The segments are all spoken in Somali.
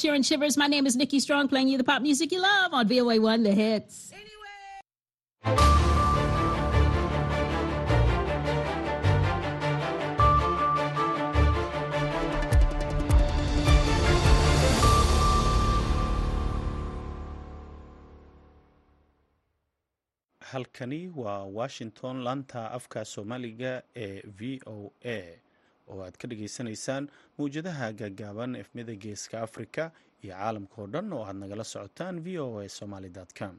Sharon Shivers. My name is Nikki Strong, playing you the pop music you love on VOA1 The Hits. halkani waa washington laanta afka soomaaliga ee v o a oo aad ka dhageysanaysaan mawjadaha gaagaaban efmida geeska africa iyo caalamka oo dhan oo aad nagala socotaan v o a somaly com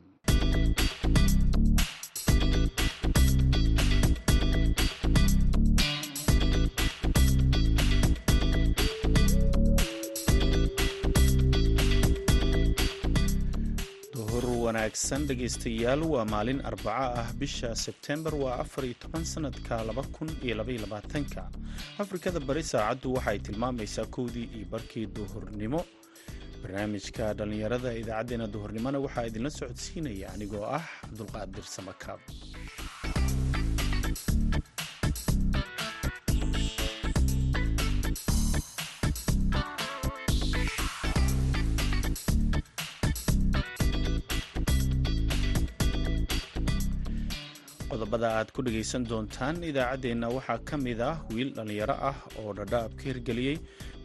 wanaagsan dhegaystayaal waa maalin arbaco ah bisha sebtembar waa afar iyo toban sanadka laba kun iyo labaiyo labaatanka. Afrikada bari saacaddu waxay tilmaamaysaa kowdii iyo barkii duhurnimo. Barnaamijka dhallinyarada idaacaddeenna duhurnimona waxaa idinla socodsiinaya anigoo ah cabdulqaadir samakaab qodobada aad ku dhegaysan doontaan idaacaddeenna waxaa ka mid ah wiil dhallinyaro ah oo dhadhaab ka hirgeliyey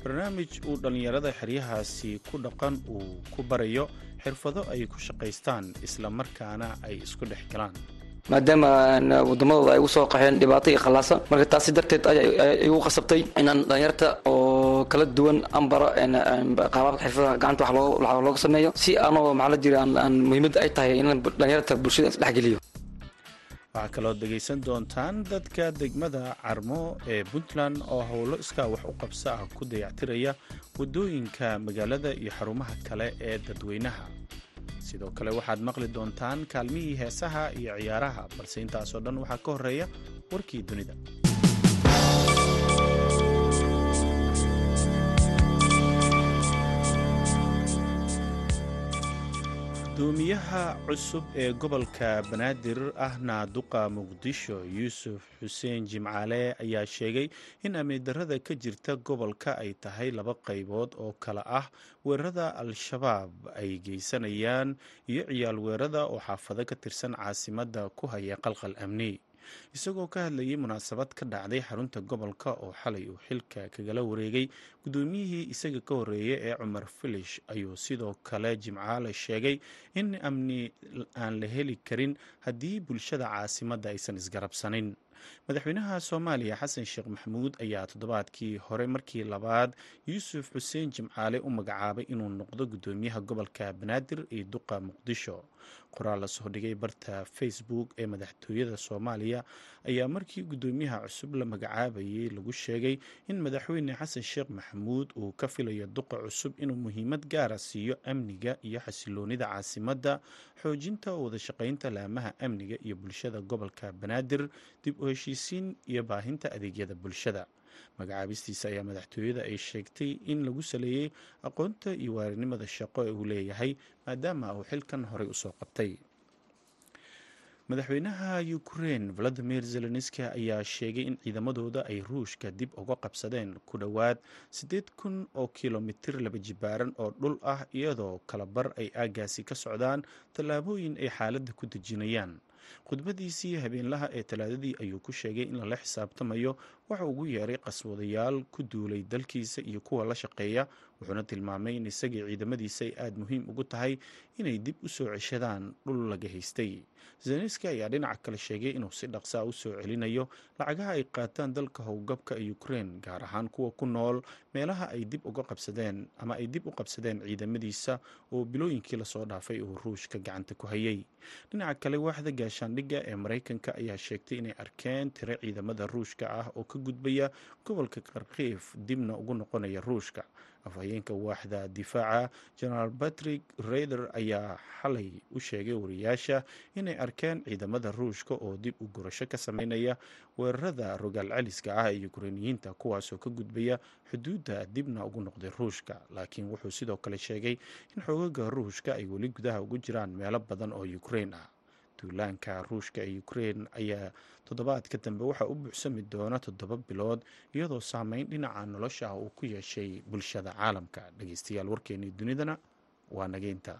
barnaamij uu dhallinyarada xeryahaasi ku dhaqan uu ku barayo xirfado ay ku shaqaystaan isla markaana ay isku dhex galaan. Maadaama wadamadooda ay ugu soo qaxeen dhibaato iyo khallaasa marka taasi darteed igu qasabtay inaan dhalinyarta oo kala duwan aan baro qaababka xirfadaha gacanta wax looga sameeyo si anoo maxaa la jira muhiimadda ay tahay inaan dhalinyarta bulshada isdhexgeliyo waxaa kaloo dhegaysan doontaan dadka degmada carmo ee puntland oo howlo iskaa wax u qabso ah ku dayactiraya waddooyinka magaalada iyo xarumaha kale ee dadweynaha. Sidoo kale waxaad maqli doontaan kaalmihii heesaha iyo ciyaaraha balse intaasoo dhan waxaa ka horreeya warkii dunida gudoomiyaha cusub ee gobolka banaadir ahna duqa muqdisho yuusuf xuseen jimcaale ayaa sheegay in amidarada ka jirta gobolka ay tahay laba qaybood oo kale ah. Weerarada al-shabaab ay geysanayaan iyo ciyaal weerada oo xaafado ka tirsan caasimadda ku haya qalqal amni. Isagoo ka hadlayay munaasabad ka dhacday xarunta gobolka oo xalay uu xilka kagala wareegay gudoomiyihii isaga ka horreeyay ee cumar filish ayuu sidoo kale jimcaale sheegay in amni aan la heli karin haddii bulshada caasimadda aysan isgarabsanin. Madaxweynaha soomaaliya xasan sheekh maxamuud ayaa toddobaadkii hore markii labaad yuusuf xuseen jimcaale u magacaabay inuu noqdo gudoomiyaha gobolka banaadir iyo duqa muqdisho. Qoraal la soo dhigay barta facebook ee madaxtooyada soomaaliya ayaa markii gudoomiyaha cusub la magacaabayay lagu sheegay in madaxweyne xasan sheekh uu ka filayo duqa cusub inuu muhiimad gaara siiyo amniga iyo xasiloonida caasimadda xoojinta wadashaqaynta laamaha amniga iyo bulshada gobolka banaadir dib u heshiisiin iyo baahinta adeegyada bulshada. Magacaabistiisa ayaa madaxtooyada ay sheegtay in lagu saleeyey aqoonta iyo waarinimada shaqo ee uu leeyahay maadaama uu xilkan horey u soo qabtay madaxweynaha ukrein valadimir zelenski ayaa sheegay in ciidamadooda ay ruushka dib uga qabsadeen ku dhowaad siddeed kun oo kilomitir laba jibaaran oo dhul ah iyadoo kalabar ay aagaasi ka socdaan tallaabooyin ay xaaladda ku dejinayaan. Khudbadiisii habeenlaha ee talaadadii ayuu ku sheegay in lala xisaabtamayo waxa ugu yeeray qaswadayaal ku duulay dalkiisa iyo kuwa la shaqeeya wuxuuna tilmaamay in isagii ciidamadiisa ay aada muhiim ugu tahay inay dib u soo ceshadaan dhul laga haystay. Zelenski ayaa dhinaca kale sheegay inuu si dhaqsaa u soo celinayo lacagaha ay qaataan dalka howlgabka ukrein gaar ahaan kuwa ku nool meelaha ay dib uga qabsadeen ama ay dib u qabsadeen ciidamadiisa oo bilooyinkii la soo dhaafay uu ruushka gacanta ku hayay. Dhinaca kale waaxda gaashaandhigga ee maraykanka ayaa sheegtay inay arkeen tiro ciidamada ruushka ah oo ka gudbaya gobolka kharkiif dibna ugu noqonaya ruushka afhayeenka waaxda difaaca genaraal patrick raider ayaa xalay u sheegay wariyaasha inay arkeen ciidamada ruushka oo dib u gurasho ka sameynaya weerarada rogaal celiska ah ee ukreiniyiinta kuwaasoo ka gudbaya xuduudda dibna ugu noqday ruushka. Laakiin wuxuu sidoo kale sheegay in xoogaga ruushka ay weli gudaha ugu jiraan meelo badan oo ukrein ah duulaanka ruushka ee ukrein ayaa toddobaadka dambe waxaa u buuxsami doona toddoba bilood iyadoo saameyn dhinaca nolosha ah uu ku yeeshay bulshada caalamka. Dhegeystayaal warkeenii dunidana waa nageynta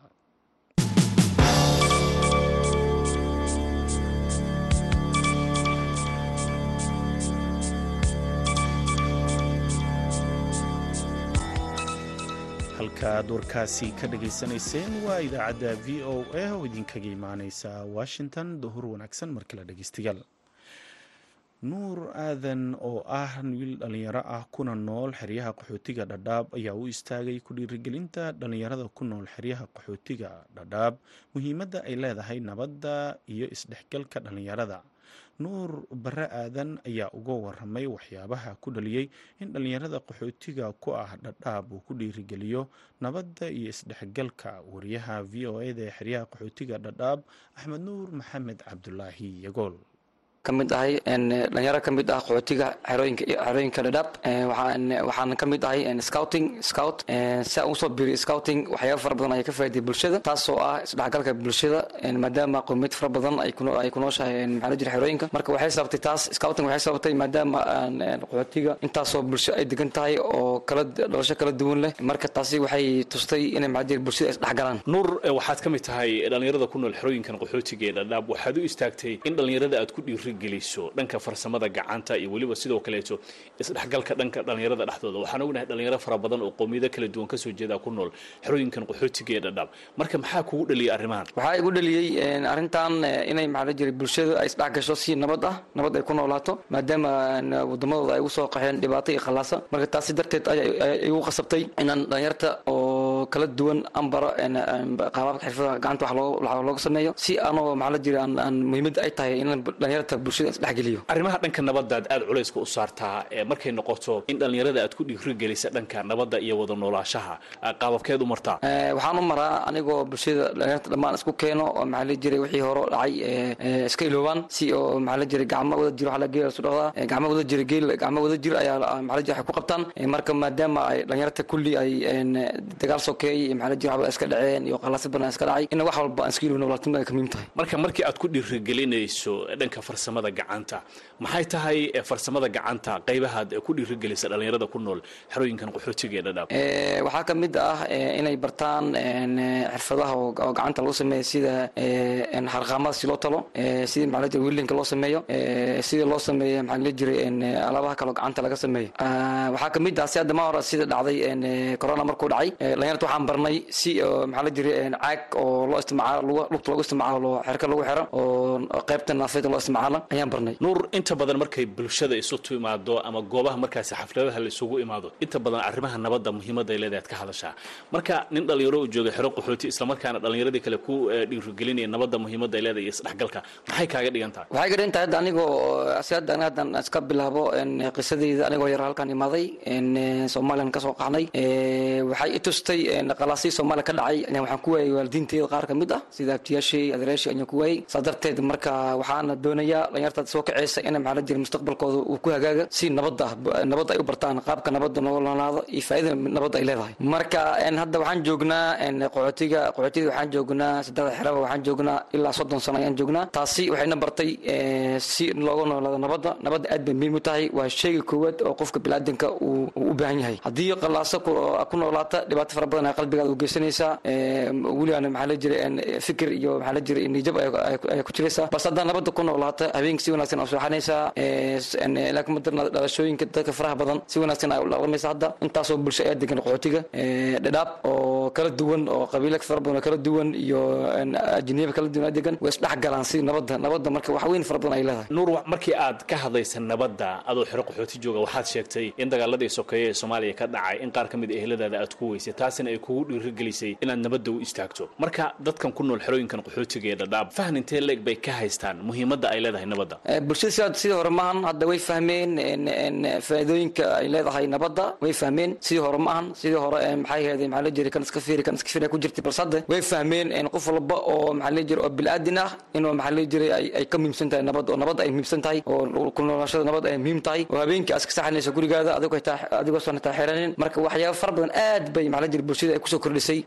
halkaaad warkaasi ka dhageysanayseen waa idaacadda v o a oo idinkaga imaaneysa washington duhur wanaagsan markale dhegeystayaal nuur aadan oo ah wiil dhallinyaro ah kuna nool xeryaha qaxootiga dhadhaab ayaa u istaagay ku dhiirigelinta dhallinyarada ku nool xeryaha qaxootiga dhadhaab muhiimadda ay leedahay nabadda iyo isdhexgalka dhallinyarada nuur bare aadan ayaa uga waramay waxyaabaha ku dhaliyey in dhallinyarada qaxootiga ku ah dhadhaab uu ku dhiirigeliyo nabadda iyo isdhexgalka. Wariyaha v o eda ee xeryaha qaxootiga dhadhaab axmed nuur maxamed cabdulaahi yagool ka mid ahay dhalinyaro ka mid ah qaxootiga xerooyinka dhadhaab waxaan ka mid ahay scouting scout si aan u soo biri scouting waxyaaba fara badan ayaa ka faa'iday bulshada taasoo ah isdhexgalka bulshada maadaama qowmiyad fara badan ay ku nooshahay maxaa jira xerooyinka marka waxay sababtay taas scouting waxay sababtay maadaama qaxootiga intaasoo bulsho ay degan tahay oo kala dhalasho kala duwan leh marka taasi waxay tustay inay maxaa jira bulshada isdhexgalaan nuur waxaad ka mid tahay dhalinyarada ku nool xerooyinkan qaxootiga ee dhadhaab waxaad u istaagtay in dhalinyarada aad ku dhiiri geliso dhanka farsamada gacanta iyo weliba sidoo kaleeto isdhexgalka dhanka dhalinyarada dhexdooda. Waxaan ognahay dhalinyaro fara badan oo qowmiyado kala duwan ka soo jeeda ku nool xerooyinkan qaxootiga ee dhadhaab marka maxaa kugu dhaliyay arrimahan? Waxaa igu dhaliyey arrintan inay maxaa la jiray bulshada ay isdhex gasho si nabad ah nabad ay ku noolaato maadaama wadamadooda ay ugu soo qaxeen dhibaato iyo khallaasa. Marka taasi darteed ayaa igu qasabtay inaan dhalinyarta oo kala duwan aan baro qaababka xirfada gacanta wax looga sameeyo si anoo maxaa la jira aan muhiimadda ay tahay inaan dhalinyarta bulshada isdhexgeliyo arrimaha dhanka nabadaad aad culayska u saartaa markay noqoto in dhalinyarada aad ku dhiirigelisa dhanka nabadda iyo wada noolaashaha qaababkeed u martaa? Waxaan u maraa anigoo bulshada dhalinyarta dhammaan isku keeno oo maxaa la jiray wixii hore dhacay iska iloobaan si oo maxaa la jiray gacmo wada jiro waxaa la geela isu dhaqdaa gacmo wada jira geel gacmo wada jir ayaa maxaa la jira waxay ku qabtaan marka maadaama ay dhalinyarta kulli ay dagaal sokeey jira waxba iska dhaceen iyo qalaasad badan iska dhacay. In wax walba aan iska muhiim tahay. Marka markii aad ku dhiirigelinayso dhanka farsamada gacanta maxay tahay farsamada gacanta qaybahaad ku dhiirigelisa dhalinyarada ku nool xerooyinkan qaxootiga ee dhadhaab waxaa ka mid ah inay bartaan xirfadaha oo gacanta lagu sameeyo sida harqaamada si loo talo sidii maxaa jira wiilinka loo sameeyo sida loo sameeyo maxaa la jiray alaabaha kaloo gacanta laga sameeyo. Waxaa ka mid ah si hadda ma hore sida dhacday corona markuu dhacay dhalinyarta waxaan barnay si maxaa la jiray caag oo loo isticmaalo lugta loogu isticmaalo xerka lagu xiro oo qaybta naafeeda loo isticmaalo ayaan barnay. Nuur inta badan markay bulshada isu timaado ama goobaha markaasi xafladaha la isugu imaado inta badan arrimaha nabadda muhiimadda ay leedahay ad ka hadashaa. Marka nin dhalinyaro u jooga xero qaxooti islamarkaana dhalinyaradii kale ku dhiirigelinaya nabadda muhiimadda ay leedahay iyo isdhexgalka maxay kaaga dhigan tahay? Waxay ka dhigan tahay hadda anigoo si hadda aniga haddan iska bilaabo qisadayda anigoo yar halkan imaaday soomaaliyan ka soo qaxnay waxay i tustay qalaasii soomaaliya ka dhacay waxaan ku waayay waalidiinteeda qaar ka mid ah sida abtiyaashii adeeraashii ayaan ku waayay saa darteed marka waxaana doonayaa dhalinyarta soo kaceysa ina maxaa la jira mustaqbalkooda uu ku hagaaga si nabad ah nabad ay u bartaan qaabka nabadda loo noolaado iyo faa'iida nabadda ay leedahay. Marka hadda waxaan joognaa qaxootiga qaxootiga waxaan joognaa saddexda xeraba waxaan joognaa ilaa soddon sano ayaan joognaa. Taasi waxayna bartay si looga noolaado nabadda. Nabadda aad bay muhiim u tahay waa sheyga koowaad oo qofka biniaadanka uu u baahan yahay. Haddii qalaaso ku noolaata dhibaato fara badan ay qalbigaada u geysanaysaa. Weligaana maxaa la jira fikir iyo maxaa la jira niyajab ay ku jiraysaa. Bas haddaa nabadda ku noolaata habeenka si wanaagsan u sooxanaysaa laakiin madarna dhalashooyinka dadka faraha badan si wanaagsan ay u dhaqmaysa hadda intaasoo bulsho ayaa degan qaxootiga dhadhaab oo kala duwan oo qabiilo fara badan oo kala duwan iyo ajniyaba kala duwan degan way isdhex galaan si nabadda nabadda marka wax weyn fara badan ay leedahay nuur markii aad ka hadlaysa nabadda adoo xero qaxooti jooga waxaad sheegtay in dagaaladii sokeeye ee soomaaliya ka dhacay in qaar ka mid eheladaada aad ku weysay taasina ay kugu dhiirigelisay inaad nabadda u istaagto. Marka dadkan ku nool xerooyinkan qaxootiga ee dhadhaab fahan intee leeg bay ka haystaan muhiimadda ay leedahay nabadda. Bulshada sidii hore maahan hadda way fahmeen faa'iidooyinka ay leedahay nabadda way fahmeen. Sidii hore ma sidii hore maxay ahayd maxaa kan iska fiiri kan iska fiiri ku jirtay balse hadda way fahmeen qof walba oo maxaa la jira oo bilaadan ah inuu maxaa la jira ay ka muhiimsan tahay nabad oo nabad ay muhiimsan tahay oo ku noolaashada nabad ay muhiim tahay oo habeenkii aad iska saxanayso gurigaada adigoo taa adigoo marka waxyaabo fara badan aad bay maxaa jira bulshada ay ku soo kordhisay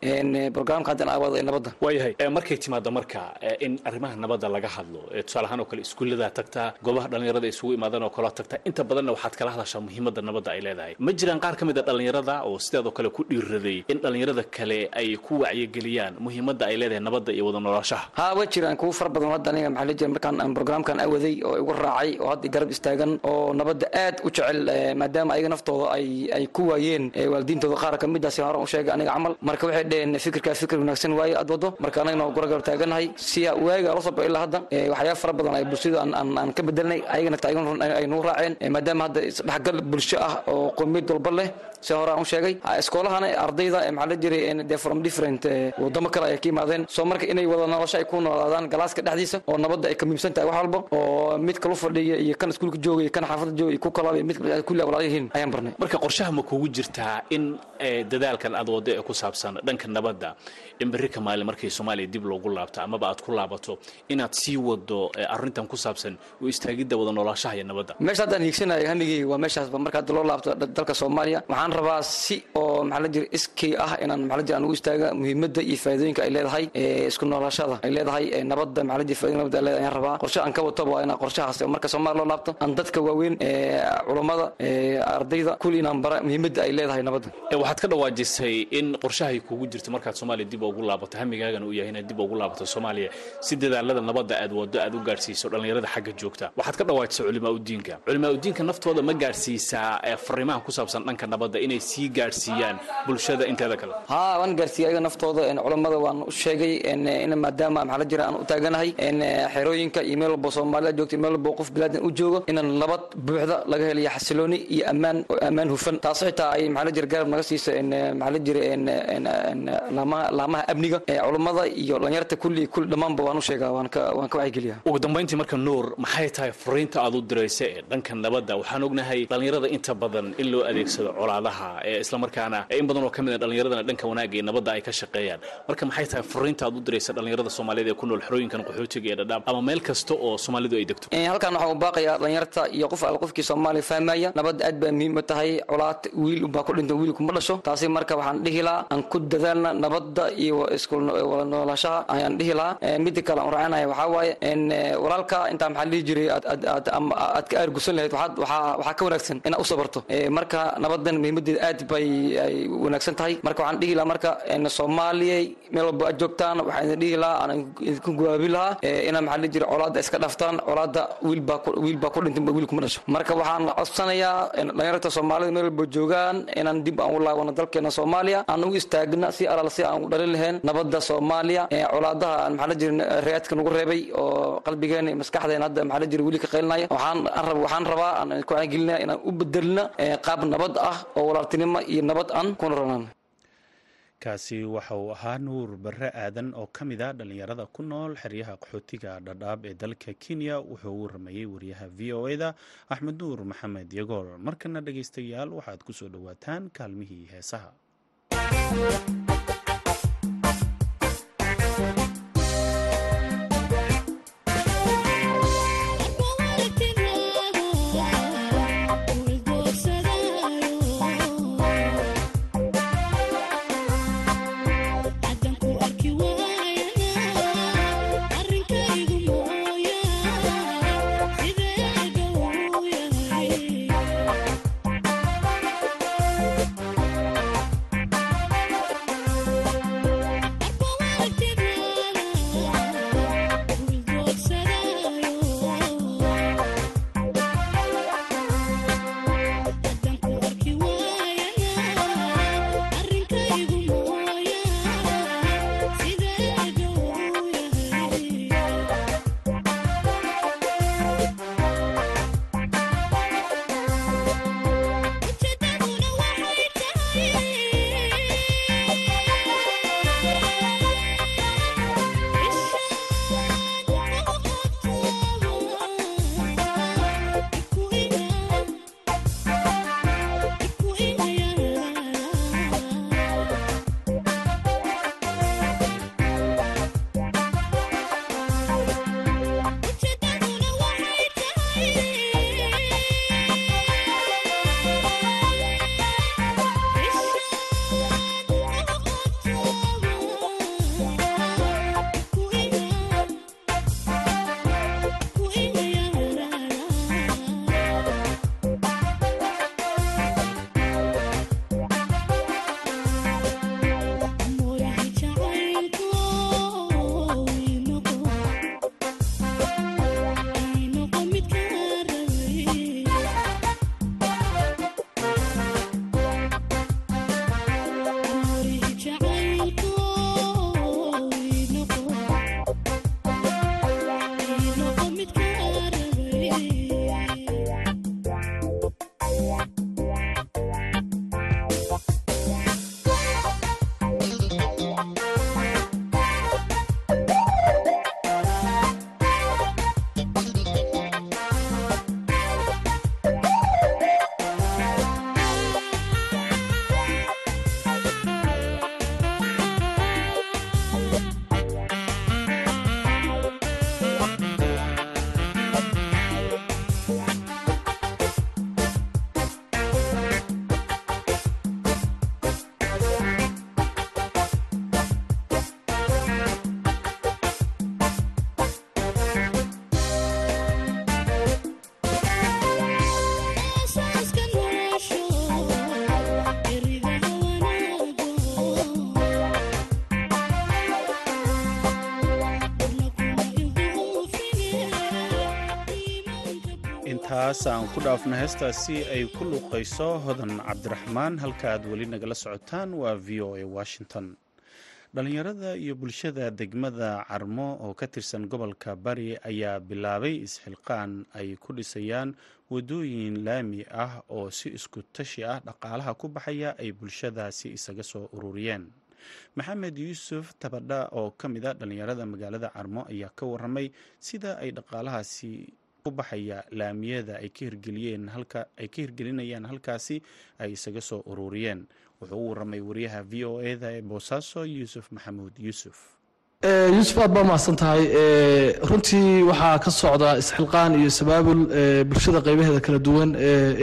programka haddan aawada ee nabadda. Waayahay markay timaado marka in arrimaha nabadda laga hadlo tusaale ahaan oo kale iskuullada tagtaa goobaha dhallinyarada isugu imaadaan oo kaloo tagtaa inta badanna waxaad kala hadashaa muhiimadda nabadda ay leedahay. Ma jiraan qaar ka mid a dhallinyarada oo sideedoo kale ku dhiiraday in dhallinyarada kale ay ku wacyigeliyaan muhiimadda ay leedahay nabadda iyo wada noolaashaha ha waa jiraan kuwo fara badan hadda aniga maxaa la jira markaan aan programkan awaday oo igu raacay oo hadda garab istaagan oo nabadda aad u jecel maadaama ayaga naftooda ay ay ku waayeen waalidiintooda qaar ka mid ah horan u sheegay aniga camal. Marka waxay dhaheen fikirkaa fikir wanaagsan waaye aad wado marka anagana waa gura garab taaganahay. Si waaga la soo ilaa hadda waxyaaba fara badan ay bulshada aan aan ka bedelnay ayagana ay nagu raaceen maadaama hadda isdhexgal bulsho ah oo qowmiyad walba leh si hore aan u sheegay iskoolahana ardayda maxaa la jiray from different wadamo kale ay ka yimaadeen. Soo marka inay wada nolosho ay ku noolaadaan galaaska dhexdiisa oo nabadda ay ka muhiimsan tahay wax walba oo mid kalu fadhiya iyo kan iskuulka jooga iyo kan xaafadda jooga iyo ku kalaaba iyo mid kulli walaal yihiin ayaan barnay. Marka qorshaha ma kugu jirtaa in dadaalkan aad wado ee ku saabsan dhanka nabadda in berri ka maalin markay soomaaliya dib loogu laabto amaba aad ku laabato inaad sii wado arrintan ku saabsan u istaagidda wada noolaashaha iyo nabadda. Meesha haddaan hiigsanayo hamigii waa meeshaasba marka hadda loo laabto dalka soomaaliya. Waxaan rabaa si oo maxaa la jira iskii ah inaan maxaa la jira aan ugu istaaga muhiimadda iyo faa'iidooyinka ay leedahay isku noolaashada ay leedahay nabadda maxaa la jira faa'iidooyinka nabadda ay leedahay. Ayaan rabaa qorshe aan ka wato waa inaan qorshahaas marka soomaaliya loo laabto aan dadka waaweyn culammada ardayda kulli inaan bara muhiimadda ay leedahay nabadda. Waxaad ka dhawaajisay in qorshahay kugu jirto markaad soomaaliya dib ugu laabato hamigaagana uu yahay inaad dib ugu laabato soomaaliya. Si dadaalada nabadda aad wado aad u gaadhsiiso dhallinyarada xagga joogta. Waxaad ka dhawaajisay culimaa udiinka culimaa udiinka naftooda ma gaadhsiisaa fariimaha ku saabsan dhanka nabadda inay sii gaadhsiiyaan bulshada inteeda kale? Ha waan gaarsiiyey ayaga naftooda. Culammada waan u sheegay in maadaama maxaa la jira aan u taaganahay xerooyinka iyo meel walbo soomaalida joogta meel walbo qof bilaadan u joogo inaan nabad buuxda laga helayo xasilooni iyo ammaan ammaan hufan. Taas xitaa ay maxaa la jira garab naga siisa maxaa la jira laamaha laamaha amniga culammada iyo dhalinyarta kulli kulli dhammaanba waan u sheegaa waan ka waan ka wacyigeliyaa ugu dambayntii marka nuur maxay tahay fariinta aad u diraysa ee dhanka nabadda waxaan ognahay dhallinyarada inta badan in loo adeegsado colaadaha ee islamarkaana in badan oo ka mid a dhallinyaradana dhanka wanaagga iyo nabadda ay ka shaqeeyaan. Marka maxay tahay fariinta aad u diraysa dhallinyarada soomaaliyeed ee ku nool xerooyinkan qaxootiga ee dhadhaab? Ama meel kasta oo soomaalidu ay degto? Halkan waxaan u baaqayaa dhalinyarta iyo qof alle qofkii soomaaliya fahmaya nabadda aad baa muhiim u tahay colaad wiil unbaa ku dhinta wiil kuma dhasho. Taasi marka waxaan dhihi lahaa aan ku dadaalna nabadda iyo isku wada noolaashaha ayaan dhihi lahaa. Midda kale aan raacinaya waxaa waaye walaalka intaa maxaa dhihi jiray aad ka aargusan lahayd waxaa ka wanaagsan inaad u sabarto. Marka nabadan muhiimadeeda aad bay ay wanaagsan tahay. Marka waxaan dhihi lahaa marka soomaaliyay meel walba aad joogtaan waxaan idin dhihi lahaa aan idinku gawaabi lahaa inaa maxaa dhihi jiray colaadda iska dhaftaan colaadda wiilbaa wiilbaa ku dhintay wiil kuma dhasho. Marka waxaan codsanayaa dhalinyarta soomaalida meel walba joogaan inaan dib aan u laabano dalkeena soomaaliya aan ugu istaagna si alal si aan u dhalin lahayn nabadda soomaaliya. Colaadaha maxaa la jira raadka nagu reebay oo qalbigeena maskaxdeena hadda maxaa la jira weli ka qaylinaya waxaan rabaa aan inaan u bedelna qaab nabad ah oo walaaltinimo iyo nabad aan ku noranaan kaasi waxa uu ahaa nuur barre aadan oo ka mid a dhallinyarada ku nool xeryaha qaxootiga dhadhaab ee dalka kenya. Wuxuu u waramayey wariyaha v o eda axmed nuur maxamed yagool. Markana dhegaystayaal waxaad ku soo dhowaataan kaalmihii heesaha intaas aan ku dhaafna heestaasi ay ku luuqayso hodan cabdiraxmaan halka aad weli nagala socotaan waa v o a washington. Dhalinyarada iyo bulshada degmada carmo oo ka tirsan gobolka bari ayaa bilaabay isxilqaan ay ku dhisayaan wadooyin laami ah oo si isku tashi ah dhaqaalaha ku baxaya ay bulshadaasi isaga soo ururiyeen. Maxamed yuusuf tabadha oo ka mid a dhalinyarada magaalada carmo ayaa ka waramay sida ay dhaqaalahaasi ku baxaya laamiyada ay ka hirgeliyeen halka ay ka hirgelinayaan halkaasi ay isaga soo ururiyeen. Wuxuu u waramay wariyaha v o eda ee boosaaso yuusuf maxamuud yuusuf yuusuf aad baa mahadsan tahay runtii waxaa ka socda isxilqaan iyo sabaabul bulshada qaybaheeda kala duwan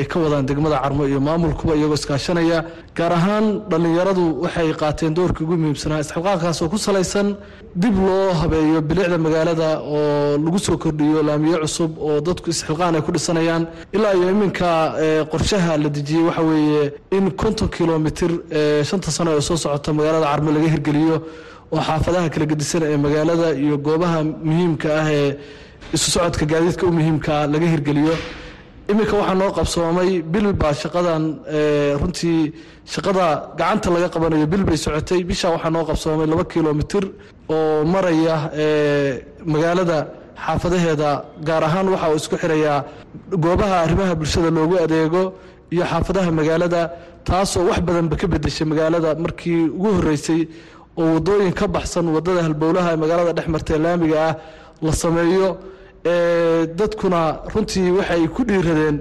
ay ka wadaan degmada carmo iyo maamulkuba iyagoo iskaashanaya. Gaar ahaan dhallinyaradu waxay qaateen doorkii ugu muhiimsanaa isxilqaankaas oo ku salaysan dib loo habeeyo bilicda magaalada oo lagu soo kordhiyo laamiye cusub oo dadku isxilqaan ay ku dhisanayaan. Ilaa iyo iminka qorshaha la dejiyey waxa weeye in konton kilomitir shanta sano ee soo socota magaalada carmo laga hirgeliyo oo xaafadaha kala gedisan ee magaalada iyo goobaha muhiimka ah ee isu socodka gaadiidka u muhiimkaa laga hirgeliyo. Iminka waxaa noo qabsoomay bil baa shaqadan runtii shaqada gacanta laga qabanayo bil bay socotay. Bishaa waxaa noo qabsoomay laba kilomitir oo maraya magaalada xaafadaheeda gaar ahaan waxa uu isku xirayaa goobaha arrimaha bulshada loogu adeego iyo xaafadaha magaalada taasoo wax badanba ka bedeshay magaalada. Markii ugu horeysay oo wadooyin ka baxsan waddada halbowlaha ee magaalada dhex martee laamiga ah la sameeyo dadkuna runtii waxay ku dhiiradeen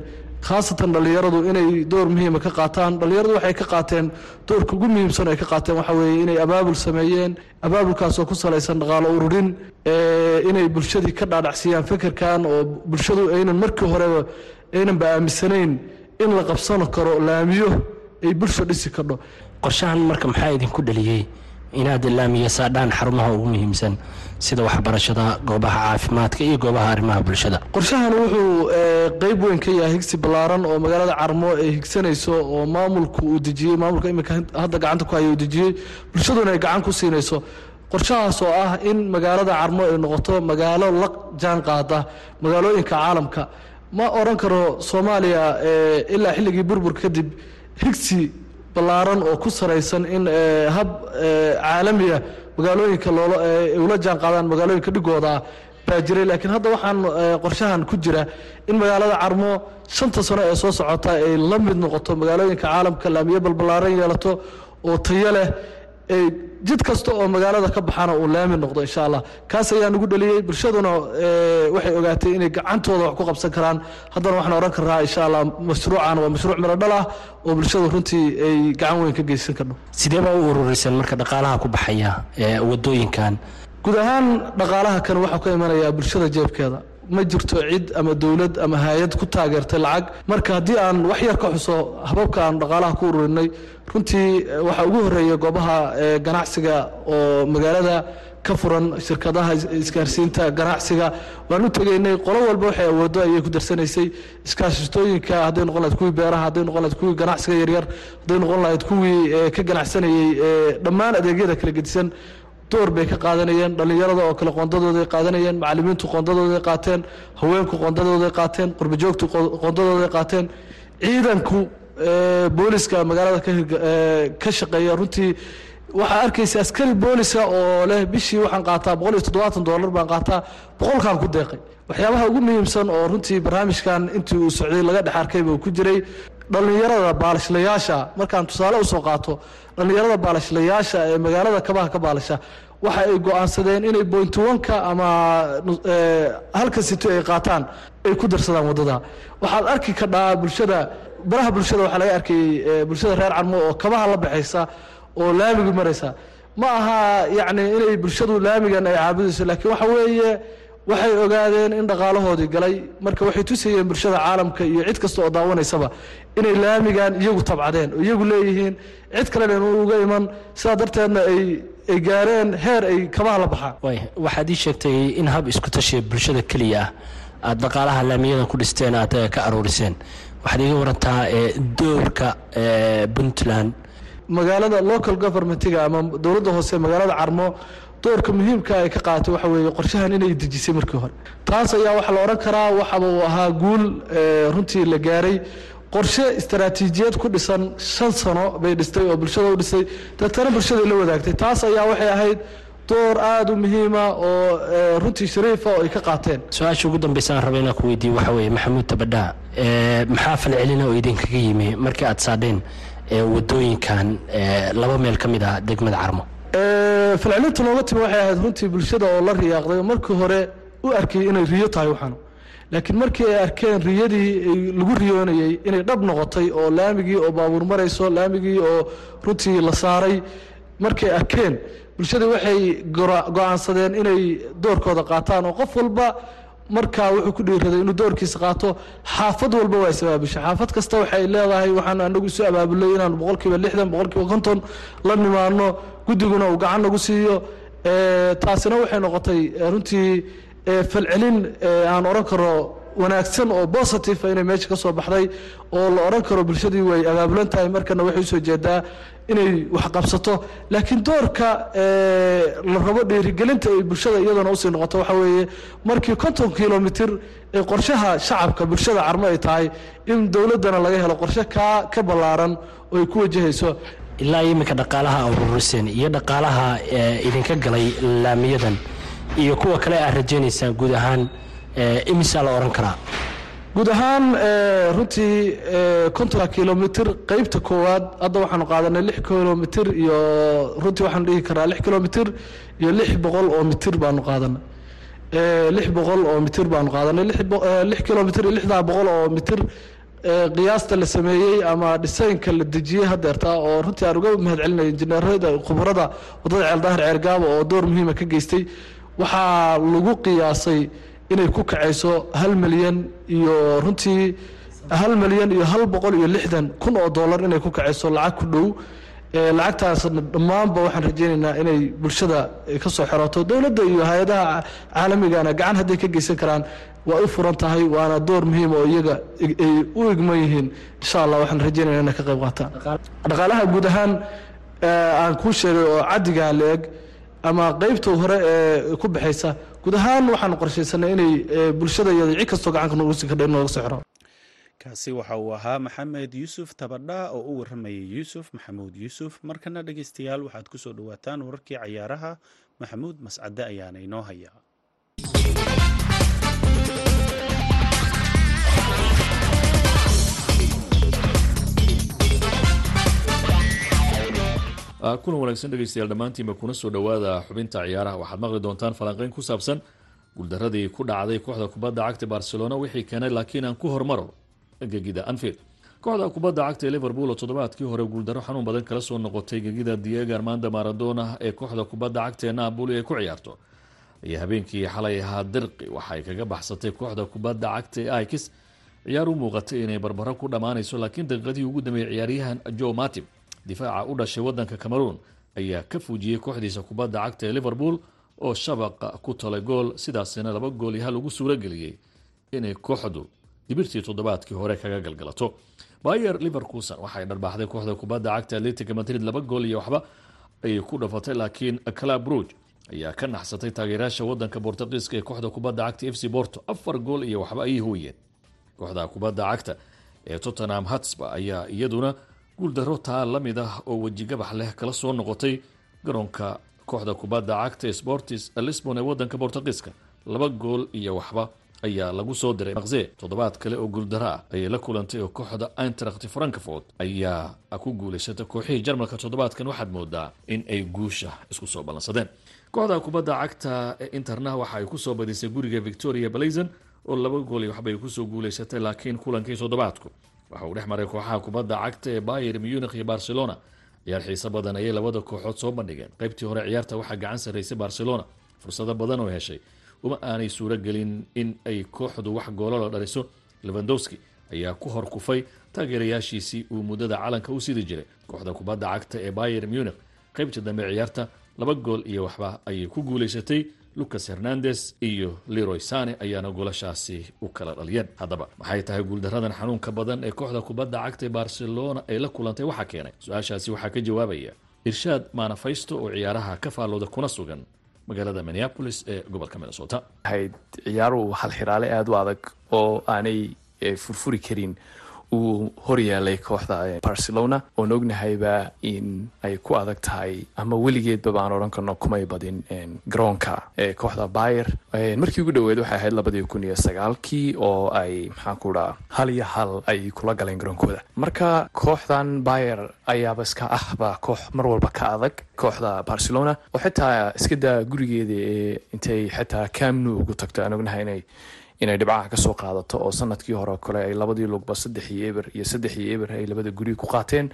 khaasatan dhallinyaradu inay door muhiima ka qaataan. Dhallinyaradu waxay ka qaateen doorka ugu muhiimsan ay ka qaateen waxa weeye inay abaabul sameeyeen abaabulkaasoo ku salaysan dhaqaalo ururin inay bulshadii ka dhaadhacsiyaan fekerkan oo bulshadu aynan markii horeba aynanba aaminsanayn in la qabsan karo laamiyo ay bulsha dhisi kardho qorshahan marka maxaa idinku dhaliyey inaad laamiya saadhaan xarumaha ugu muhiimsan sida waxbarashada goobaha caafimaadka iyo goobaha arrimaha bulshada. Qorshahan wuxuu qeyb weyn ka yahay higsi ballaaran oo magaalada carmo ay higsanayso oo maamulku uu dejiyey maamulka iminka hadda gacanta ku haya uu dejiyey bulshaduna ay gacan ku siinayso. Qorshahaas oo ah in magaalada carmo ay noqoto magaalo la jaan qaada magaalooyinka caalamka. Ma oran karo soomaaliya ilaa xilligii burbur kadib higsi ballaaran oo ku saraysan in hab caalamiya magaalooyinka ula jaan qaadaan magaalooyinka dhigooda ah baa jiray laakiin hadda waxaan qorshahan ku jira in magaalada carmo shanta sano ee soo socota ay la mid noqoto magaalooyinka caalamka laamiyo balballaaran yeelato oo tayo leh jid kasta oo magaalada ka baxana uu laami noqdo insha allah kaas ayaa nagu dhaliyey bulshaduna waxay ogaatay inay gacantooda wax ku qabsan karaan. Haddana waxaan ohan karnaa insha allah mashruucan waa mashruuc miro dhal ah oo bulshadu runtii ay gacan weyn ka geysan karno. Sidee baa u ururisan marka dhaqaalaha ku baxaya ee wadooyinkan guud ahaan dhaqaalaha kan waxaa ka imanayaa bulshada jeebkeeda ma jirto cid ama dowlad ama hay'ad ku taageertay lacag. Marka haddii aan wax yar ka xuso hababka aan dhaqaalaha ku ururinay runtii waxaa ugu horreeya goobaha ganacsiga oo magaalada ka furan shirkadaha isgaarsiinta ganacsiga waan u tegaynay. Qolo walba waxay awoodo ayay ku darsanaysay. Iskaashatooyinka hadday noqon lahayd kuwii beeraha hadday noqon lahayd kuwii ganacsiga yaryar hadday noqon lahayd kuwii ka ganacsanayey dhammaan adeegyada kala gedisan door bay ka qaadanayeen dhallinyarada oo kale qoondadooday qaadanayeen macallimiintu qoondadooday qaateen haweenku qoondadooday qaateen qurbajoogtu qoondadooday qaateen. Ciidanku booliska magaalada ka shaqeeya runtii waxaa arkaysa askari booliska oo leh bishii waxaan qaataa boqol iyo toddobaatan dollar baan qaataa boqolkaan ku deeqay. Waxyaabaha ugu muhiimsan oo runtii barnaamijkan intii uu socday laga dhex buu ku jiray dhallinyarada baalashlayaasha. Markaan tusaale u soo qaato dhallinyarada baalashlayaasha ee magaalada kabaha ka baalasha waxa ay go'aansadeen inay bointowanka ama halka sito ay qaataan ay ku darsadaan waddada. Waxaad arki kadhaa bulshada baraha bulshada waxaa laga arkayey bulshada reer carmo oo kabaha la baxaysa oo laamigu maraysa. Ma aha yacni inay bulshadu laamigan ay caabudayso laakiin waxa weeye waxay ogaadeen in dhaqaalahoodii galay. Marka waxay tusayeen bulshada caalamka iyo cid kasta oo daawanaysaba inay laamigan iyagu tabcadeen oo iyagu leeyihiin cid kalena inu uga iman. Sidaa darteedna ay ay gaareen heer ay kabaha la baxaan way waxaad ii sheegtay in hab isku tashiya bulshada keliya ah. Aada dhaqaalaha laamiyada ku dhisteen aad ka aruuriseen. Waxaad iiga warantaa doorka puntland. Magaalada local governmentiga ama dowladda hoose magaalada carmo doorka muhiimka ay ka qaaatay waxa weeye qorshahan inay dejisay markii hore. Taas ayaa waxaa la odhan karaa waxaba uu ahaa guul runtii la gaaray qorshe istaraatiijiyad ku dhisan shan sano bay dhistay oo bulshada u dhisay deetana bulshaday la wadaagtay. Taas ayaa waxay ahayd door aada u muhiima oo runtii shariifa oo ay ka qaateen. Su'aasha ugu dambeysa aan raba inaan ku weydiiye waxa weeye maxamuud tabadhaa maxaa falcelina oo idinkaga yimi markii aad saadheen wadooyinkan laba meel ka mid ah degmada carmo. Falcelinta nooga timi waxay ahayd runtii bulshada oo la riyaaqday. Oo markii hore u arkay inay riyo tahay waxaanu laakiin markii ay arkeen riyadii lagu riyoonayey inay dhab noqotay oo laamigii oo baabuur marayso laamigii oo runtii la saaray markay arkeen bulshadii waxay go'aansadeen inay doorkooda qaataan oo qof walba markaa wuxuu ku dhiiraday inuu doorkiisa qaato xaafad walba waa is-abaabushay xaafad kasta waxay leedahay waxaan anagu isu abaabulay inaanu boqolkiiba lixdan boqolkiiba konton la nimaano guddiguna uu gacan nagu siiyo. Taasina waxay noqotay runtii falcelin aan odhan karo wanaagsan oo positive inay meesha ka soo baxday oo la odhan karo bulshadii way abaabulan tahay. Markana waxay u soo jeedaa inay wax qabsato. Laakiin doorka la rabo dhiirigelinta ay bulshada iyadana u sii noqoto waxa weeye markii konton kilomitr ee qorshaha shacabka bulshada carmo ay tahay in dowladdana laga helo qorshe kaa ka ballaaran oo ay ku wajahayso. Ilaa iminka dhaqaalaha ururiseen iyo dhaqaalaha idinka galay laamiyadan iyo kuwa kale aad rajaynaysaan guud ahaan imisaa la odhan karaa? Guud ahaan runtii kontonka kilomitr qeybta koowaad hadda waxaanu qaadanay lix kilomitr iyo runtii waxaanu dhihi karaa lix kilomitr iyo lix boqol oo mitr baanu qaadanay. Lix boqol oo mitr baanu qaadanay. Lix kilomitr iyo lixdaa boqol oo mitr qiyaasta la sameeyey ama dhisaynka la dejiyey hadeerta oo runtii aan uga mahad celinay injineerada khubarada waddada ceeldaahir ceergaaba oo door muhiima ka geystay waxaa lagu qiyaasay inay ku kacayso hal milyan iyo runtii hal milyan iyo hal boqol iyo lixdan kun oo dollar inay ku kacayso lacag ku dhow. Lacagtaasna dhammaanba waxaan rajaynaynaa inay bulshada ka soo xerato dowladda iyo hay'adaha caalamigana gacan hadday ka geysan karaan. Waa u furan tahay waana door muhiim oo iyaga ay u igman yihiin. Insha allah waxaan rajaynayna inay ka qayb qaataan. Dhaqaalaha guud ahaan aan kuu sheegay oo caddigaa la eg ama qeybta hore ee ku baxaysa guud ahaan waxaan qorshaysanay inay bulshada cid kastoo gacanka nooga soo xiro. Kaasi waxa uu ahaa maxamed yuusuf tabadha oo u waramayay yuusuf maxamuud yuusuf. Markana dhegeystayaal waxaad ku soo dhowaataan wararkii cayaaraha maxamuud mascade ayaana inoo haya kulan wanaagsan dhegeystayaal dhammaantiinba kuna soo dhowaada xubinta ciyaaraha. Waxaad maqli doontaan falanqeyn ku saabsan guuldaradii ku dhacday kooxda kubadda cagta barcelona wixii keenay laakiin aan ku hormaro gegida anfield. Kooxda kubadda cagta ee liverpool oo toddobaadkii hore guuldaro xanuun badan kala soo noqotay gegida diego armanda maradona ee kooxda kubadda cagta ee naaboli ay ku ciyaarto. Ayaa habeenkii xalay ahaa dirqi waxaay kaga baxsatay kooxda kubadda cagta ee ikis ciyaar u muuqatay inay barbaro ku dhammaanayso laakiin daqiiqadii ugu dambeeyey ciyaaryahan joe matib difaaca u dhashay wadanka cameroon ayaa ka fuujiyey kooxdiisa kubadda cagta ee liverpool oo shabaqa ku talay gool sidaasina laba gool iyo hal ugu suuro geliyey inay kooxdu dibirtii toddobaadkii hore kaga galgalato bayer liverkuson waxay dharbaaxday kooxda kubadda cagta atletica madrid laba gool iyo waxba ayay ku dhafatay laakiin club rouge ayaa ka naxsatay taageerayaasha wadanka bortugiiska ee kooxda kubadda cagta f c borto afar gool iyo waxba ayay hooyeen kooxda kubadda cagta ee tottenham hatsba ayaa iyaduna guuldaro taa la mid ah oo wejigabax leh kala soo noqotay garoonka kooxda kubadda cagta sportis lisbon ee wadanka bortugiiska laba gool iyo waxba ayaa lagu soo diray. Maqse toddobaad kale oo guuldaro ah ayay la kulantay oo kooxda eintracht frankfort ayaa ku guulaysatay kooxihii jarmalka toddobaadkan waxaad moodaa in ay guusha isku soo ballansadeen. Kooxda kubadda cagta ee interna waxa ay ku soo badisay guriga victoria blazon oo laba gool iyo waxba ay ku soo guulaysatay laakiin kulankii toddobaadku waxa uu dhex maray kooxaha kubadda cagta ee bayer munich iyo barcelona. Ciyaar xiise badan ayay labada kooxood soo bandhigeen. Qaybtii hore ciyaarta waxaa gacan sarraysay barcelona. Fursado badan oo heshay. Uma aanay suuro gelin in ay kooxdu wax goolala dhaliso. Levandowski ayaa ku hor kufay taageerayaashiisii uu muddada calanka u sidi jiray. Kooxda kubadda cagta ee bayer munich qaybtii dambe ciyaarta laba gool iyo waxba ayay ku guulaysatay lucas hernandes iyo leroy sane ayaana goolashaasi u kala dhaliyeen. Haddaba maxay tahay guuldaradan xanuunka badan ee kooxda kubadda cagta barcelona ay la kulantay? Waxaa keenay. Su'aashaasi waxaa ka jawaabaya irshaad maanafaysto oo ciyaaraha ka faallooda kuna sugan magaalada minneapolis ee gobolka minnesota. Ahayd ciyaaruhu halxiraale aada u adag oo aanay furfuri karin uu horyaalay kooxda barcelona oon ognahayba in ay ku adag tahay ama weligeedba baan odhan karno kumay badin garoonka kooxda bayer. Markii ugu dhoweed waxay ahayd labadii kun iyo sagaalkii oo ay maxaan ku dhaa hal iyo hal ay kula galeen garoonkooda. Marka kooxdan bayer ayaaba iska ahba koox mar walba ka adag kooxda barcelona. Oo xitaa iska daa gurigeeda ee intay xitaa camnu ugu tagto aan ognahay inay inay dhibcaha ka soo qaadato oo sannadkii hore kale ay labadii lugba saddex iyo eber iyo saddex iyo eber ay labada guri ku qaateen.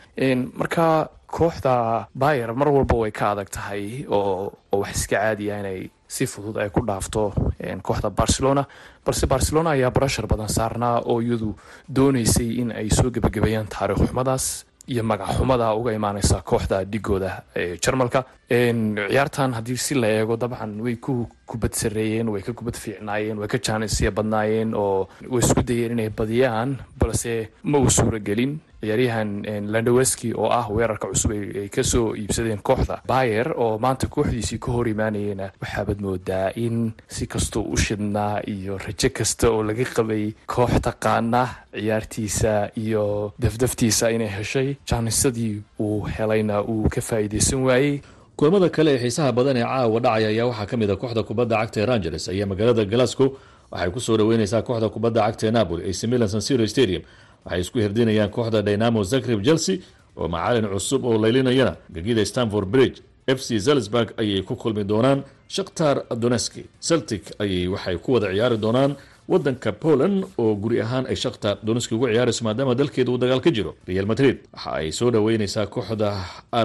Marka kooxda bayer mar walba way ka adag tahay oo wax iska caadiya inay si fudud ay ku dhaafto kooxda barcelona. Balse barcelona ayaa barashar badan saarnaa oo iyadu dooneysay in ay soo gebagabeeyaan taariikh xumadaas iyo magac xumada uga imaaneysa kooxda dhigooda ee jarmalka. Ciyaartan haddii si la eego dabcan way ku kubad sareeyeen way ka kubad fiicnaayeen way ka jaanisya badnaayeen oo way isku dayeen inay badiyaan balse ma uu suuragelin ciyaaryahan landaweski oo ah weerarka cusub ay ka soo iibsadeen kooxda bayer oo maanta kooxdiisii ka hor imaanayena waxaabad moodaa in si kastoo u shidnaa iyo rajo kasta oo laga qabay koox taqaana ciyaartiisa iyo dafdaftiisa inay heshay. Jaanisadii uu helayna uu ka faa'iideysan waayey. Kulamada kale ee xiisaha badan ee caawa dhacaya ayaa waxaa ka mid a kooxda kubadda cagta ee rangers ayaa magaalada glasgow. Waxay ku soo dhaweyneysaa kooxda kubadda cagta ee napoli ac milan sansiro stadium waxay isku hirdinayaan kooxda dynamo zagreb chelsea oo macalin cusub oo laylinayana gegida stanford bridge f c zalzburg ayay ku kulmi doonaan shakhtar doneski celtic ayay waxay ku wada ciyaari doonaan wadanka poland oo guri ahaan ay shakhtar doneski ugu ciyaarayso maadaama dalkeeda uu dagaal ka jiro real madrid. Waxa ay soo dhaweyneysaa kooxda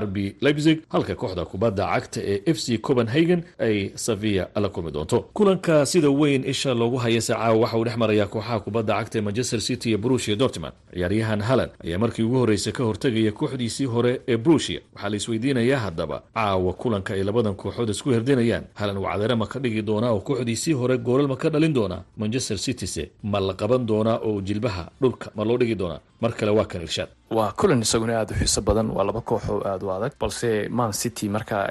rb leipzig halka kooxda kubadda cagta ee f c copenhagen ay sevilla la kulmi doonto. Kulanka sida weyn isha loogu hayase caawa waxa uu dhex marayaa kooxaha kubadda cagta ee manchester city iyo brushia dortmund. Ciyaaryahan halland ayaa markii ugu horreysay ka hortegaya kooxdiisii hore ee brushia waxaa la isweydiinayaa haddaba caawa kulanka ay labadan kooxood isku hirdinayaan halan wacdare ma ka dhigi doonaa oo kooxdiisii hore goolal ma ka dhalin doonaa manchester cityse ma la qaban doonaa oo jilbaha dhulka ma loo dhigi doonaa? Mar kale waa kan irshaad waa kulan isaguna aada u xiiso badan waa laba koox oo aada u adag balse man city marka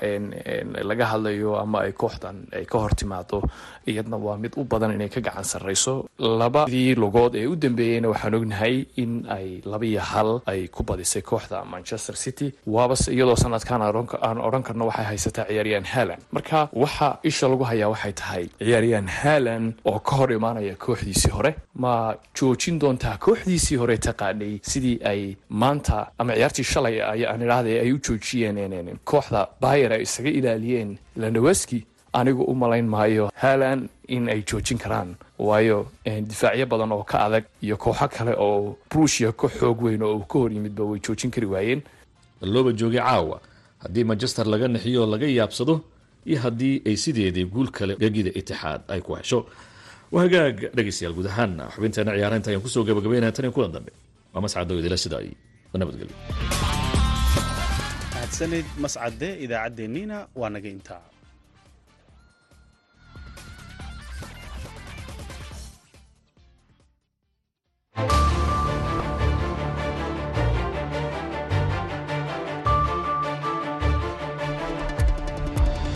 laga hadlayo ama ay kooxdan ay ka hor timaado iyadna waa mid u badan inay ka gacan sarreyso. Labadii lugood ee u dambeeyeyna waxaan ognahay in ay laba iyo hal ay ku badisay kooxda manchester city. Waabase iyadoo sanadkan aan odhan karno waxay haysataa ciyaaryahan halan marka waxa isha lagu hayaa waxay tahay ciyaaryahan halan oo ka hor imaanaya kooxdiisii hore. Ma joojin doontaa kooxdiisii hore taqaanay sidii ay maanta ama ciyaartii shalay aan idhaahda ay u joojiyeen kooxda bayer ay isaga ilaaliyeen landaweski anigu u malayn maayo halan in ay joojin karaan. Waayo difaacyo badan oo ka adag iyo kooxo kale oo brushia ka xoog weyn oo ka hor yimidba way joojin kari waayeen. Looba joogay caawa. Haddii manchester laga nixiyo laga yaabsado iyo haddii ay sideedii guul kale gegida itixaad ay ku hesho. Waa hagaag dhegeystayaal guud ahaan. Xubinteena ciyaaraynta ayaan ku soo gabagabeynaya tan iyo kulan dambe mascado idila sida ay nabadgelyo mahadsanid mascade idaacaddeenniina waa naga intaa